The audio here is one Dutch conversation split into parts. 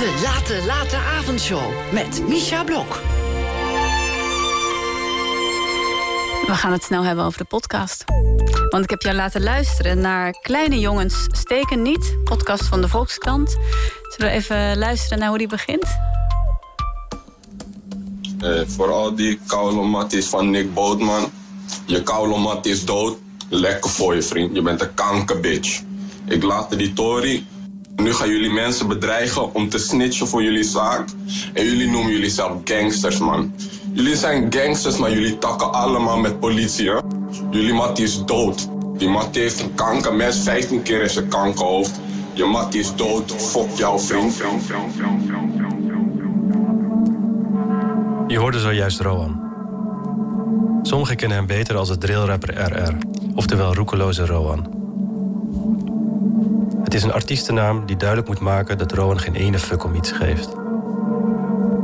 De Late Late Avondshow met Misha Blok. We gaan het snel hebben over de podcast. Want ik heb jou laten luisteren naar Kleine Jongens Steken Niet, podcast van de Volkskrant. Zullen we even luisteren naar hoe die begint? Eh, voor al die koude van Nick Bootman. Je koude is dood. Lekker voor je vriend. Je bent een kankerbitch. Ik laat die Tory. Nu gaan jullie mensen bedreigen om te snitchen voor jullie zaak. En jullie noemen jullie zelf gangsters, man. Jullie zijn gangsters, maar jullie takken allemaal met politie, hè? Jullie Mattie is dood. Die Mattie heeft een kankermes, 15 keer in zijn kankerhoofd. Je Mattie is dood, fok jouw vriend. Je hoorde zojuist Roan. Sommigen kennen hem beter als de drillrapper RR, oftewel roekeloze Roan. Het is een artiestennaam die duidelijk moet maken dat Rowan geen ene fuck om iets geeft.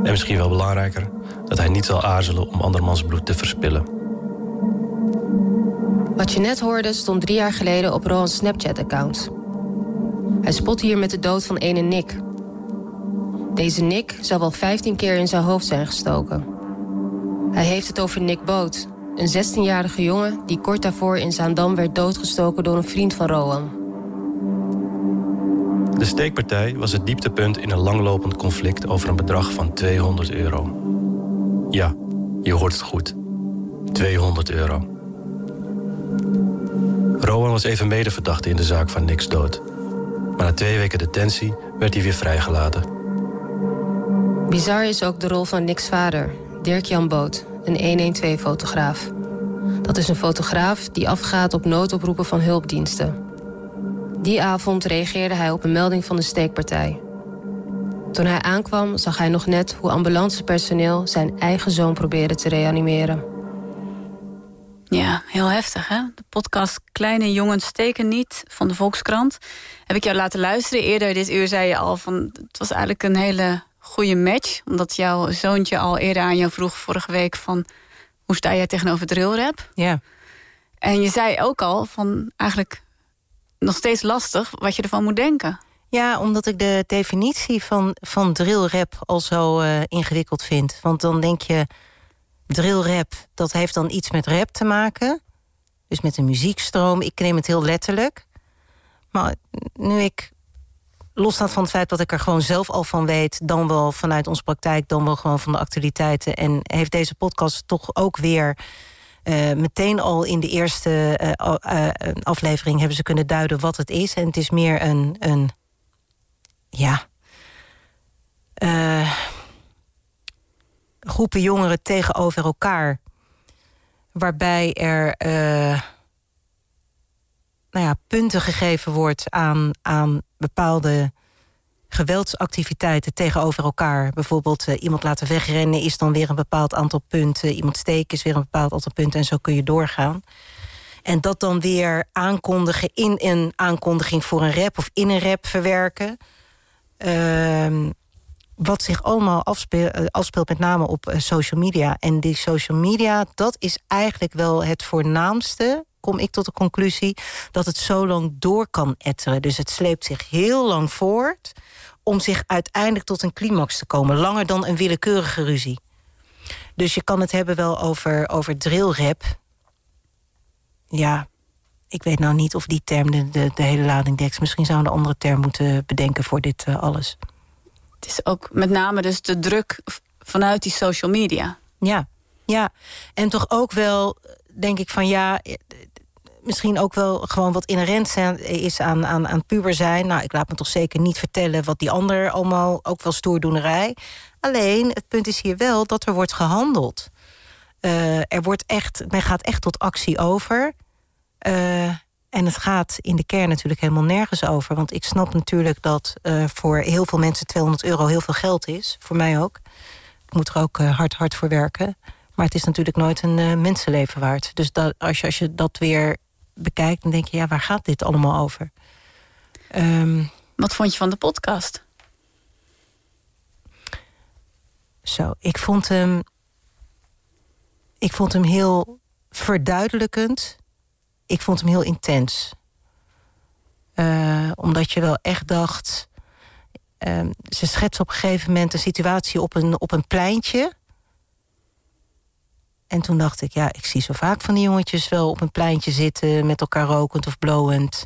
En misschien wel belangrijker, dat hij niet zal aarzelen om andermans bloed te verspillen. Wat je net hoorde stond drie jaar geleden op Rowan's Snapchat-account. Hij spot hier met de dood van ene Nick. Deze Nick zou wel 15 keer in zijn hoofd zijn gestoken. Hij heeft het over Nick Boot, een 16-jarige jongen die kort daarvoor in Zaandam werd doodgestoken door een vriend van Rowan. De steekpartij was het dieptepunt in een langlopend conflict over een bedrag van 200 euro. Ja, je hoort het goed. 200 euro. Rowan was even medeverdachte in de zaak van Nick's dood. Maar na twee weken detentie werd hij weer vrijgelaten. Bizar is ook de rol van Nick's vader, Dirk-Jan Boot, een 112-fotograaf. Dat is een fotograaf die afgaat op noodoproepen van hulpdiensten. Die avond reageerde hij op een melding van de steekpartij. Toen hij aankwam, zag hij nog net hoe ambulancepersoneel zijn eigen zoon probeerde te reanimeren. Ja, heel heftig hè. De podcast Kleine jongens steken niet van de Volkskrant. Heb ik jou laten luisteren. Eerder dit uur zei je al van het was eigenlijk een hele goede match. Omdat jouw zoontje al eerder aan jou vroeg vorige week van hoe sta jij tegenover drillrap? Ja. En je zei ook al van eigenlijk nog steeds lastig wat je ervan moet denken. Ja, omdat ik de definitie van, van drillrap al zo uh, ingewikkeld vind. Want dan denk je, drillrap, dat heeft dan iets met rap te maken. Dus met een muziekstroom. Ik neem het heel letterlijk. Maar nu ik losstaand van het feit dat ik er gewoon zelf al van weet... dan wel vanuit onze praktijk, dan wel gewoon van de actualiteiten... en heeft deze podcast toch ook weer uh, meteen al in de eerste uh, aflevering hebben ze kunnen duiden wat het is. En het is meer een, een ja, groepen jongeren tegenover elkaar. Waarbij er nou ja, punten gegeven wordt aan, aan bepaalde geweldsactiviteiten tegenover elkaar. Bijvoorbeeld uh, iemand laten wegrennen is dan weer een bepaald aantal punten. Iemand steken is weer een bepaald aantal punten. En zo kun je doorgaan. En dat dan weer aankondigen in een aankondiging voor een rap... of in een rap verwerken. Uh, wat zich allemaal afspeel, uh, afspeelt met name op uh, social media. En die social media, dat is eigenlijk wel het voornaamste kom ik tot de conclusie dat het zo lang door kan etteren. Dus het sleept zich heel lang voort om zich uiteindelijk tot een climax te komen. Langer dan een willekeurige ruzie. Dus je kan het hebben wel over, over drillrap. Ja, ik weet nou niet of die term de, de, de hele lading dekt. Misschien zouden we een andere term moeten bedenken voor dit uh, alles. Het is ook met name dus de druk vanuit die social media. Ja, ja. En toch ook wel, denk ik van ja, misschien ook wel gewoon wat inherent zijn, is aan, aan, aan puber zijn. Nou, ik laat me toch zeker niet vertellen wat die ander allemaal ook wel stoerdoenerij. Alleen, het punt is hier wel dat er wordt gehandeld. Uh, er wordt echt, men gaat echt tot actie over. En het gaat in de kern natuurlijk helemaal nergens over. Want ik snap natuurlijk dat voor heel veel mensen 200 euro heel veel geld is. Voor mij ook. Ik moet er ook hard, hard voor werken. Maar het is natuurlijk nooit een mensenleven waard. Dus dat, als, je, als je dat weer bekijkt, dan denk je, ja, waar gaat dit allemaal over? Um, Wat vond je van de podcast? Zo, ik vond hem. Ik vond hem heel verduidelijkend. Ik vond hem heel intens. Uh, omdat je wel echt dacht. ehm, ze schetst op een gegeven moment een situatie op een, op een pleintje. En toen dacht ik, ja, ik zie zo vaak van die jongetjes wel op een pleintje zitten, met elkaar rokend of blowend.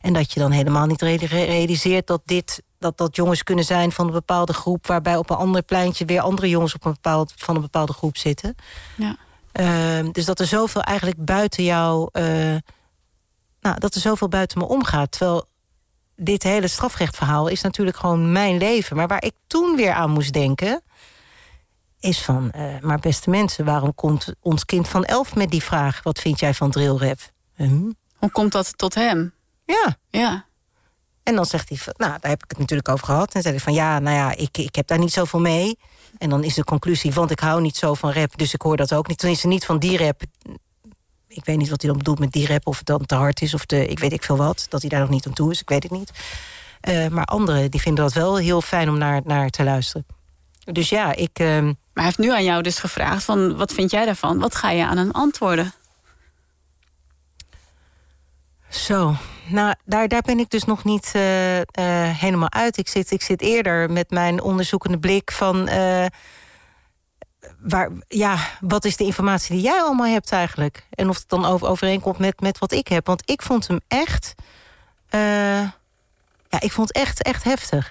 En dat je dan helemaal niet realiseert dat dit dat dat jongens kunnen zijn van een bepaalde groep, waarbij op een ander pleintje weer andere jongens op een bepaald, van een bepaalde groep zitten. Ja. Ehm, dus dat er zoveel eigenlijk buiten jou, uh, nou, dat er zoveel buiten me omgaat. Terwijl dit hele strafrechtverhaal is natuurlijk gewoon mijn leven. Maar waar ik toen weer aan moest denken, is van, uh, maar beste mensen, waarom komt ons kind van elf met die vraag: wat vind jij van drillrap? Hm? Hoe komt dat tot hem? Ja. Ja. En dan zegt hij, nou, daar heb ik het natuurlijk over gehad. En zei hij van, ja, nou ja, ik, ik heb daar niet zoveel mee. En dan is de conclusie, want ik hou niet zo van rap, dus ik hoor dat ook niet. Toen is er niet van die rap. Ik weet niet wat hij dan bedoelt met die rap, of het dan te hard is, of de, ik weet ik veel wat. Dat hij daar nog niet aan toe is, ik weet het niet. Uh, maar anderen, die vinden dat wel heel fijn om naar, naar te luisteren. Dus ja, ik... Uh... Hij heeft nu aan jou dus gevraagd, van, wat vind jij daarvan? Wat ga je aan hem antwoorden? Zo, nou, daar, daar ben ik dus nog niet uh, uh, helemaal uit. Ik zit, ik zit eerder met mijn onderzoekende blik van... Uh, waar, ja, wat is de informatie die jij allemaal hebt eigenlijk? En of het dan over, overeenkomt met, met wat ik heb. Want ik vond hem echt... ja, ik vond het echt, echt heftig.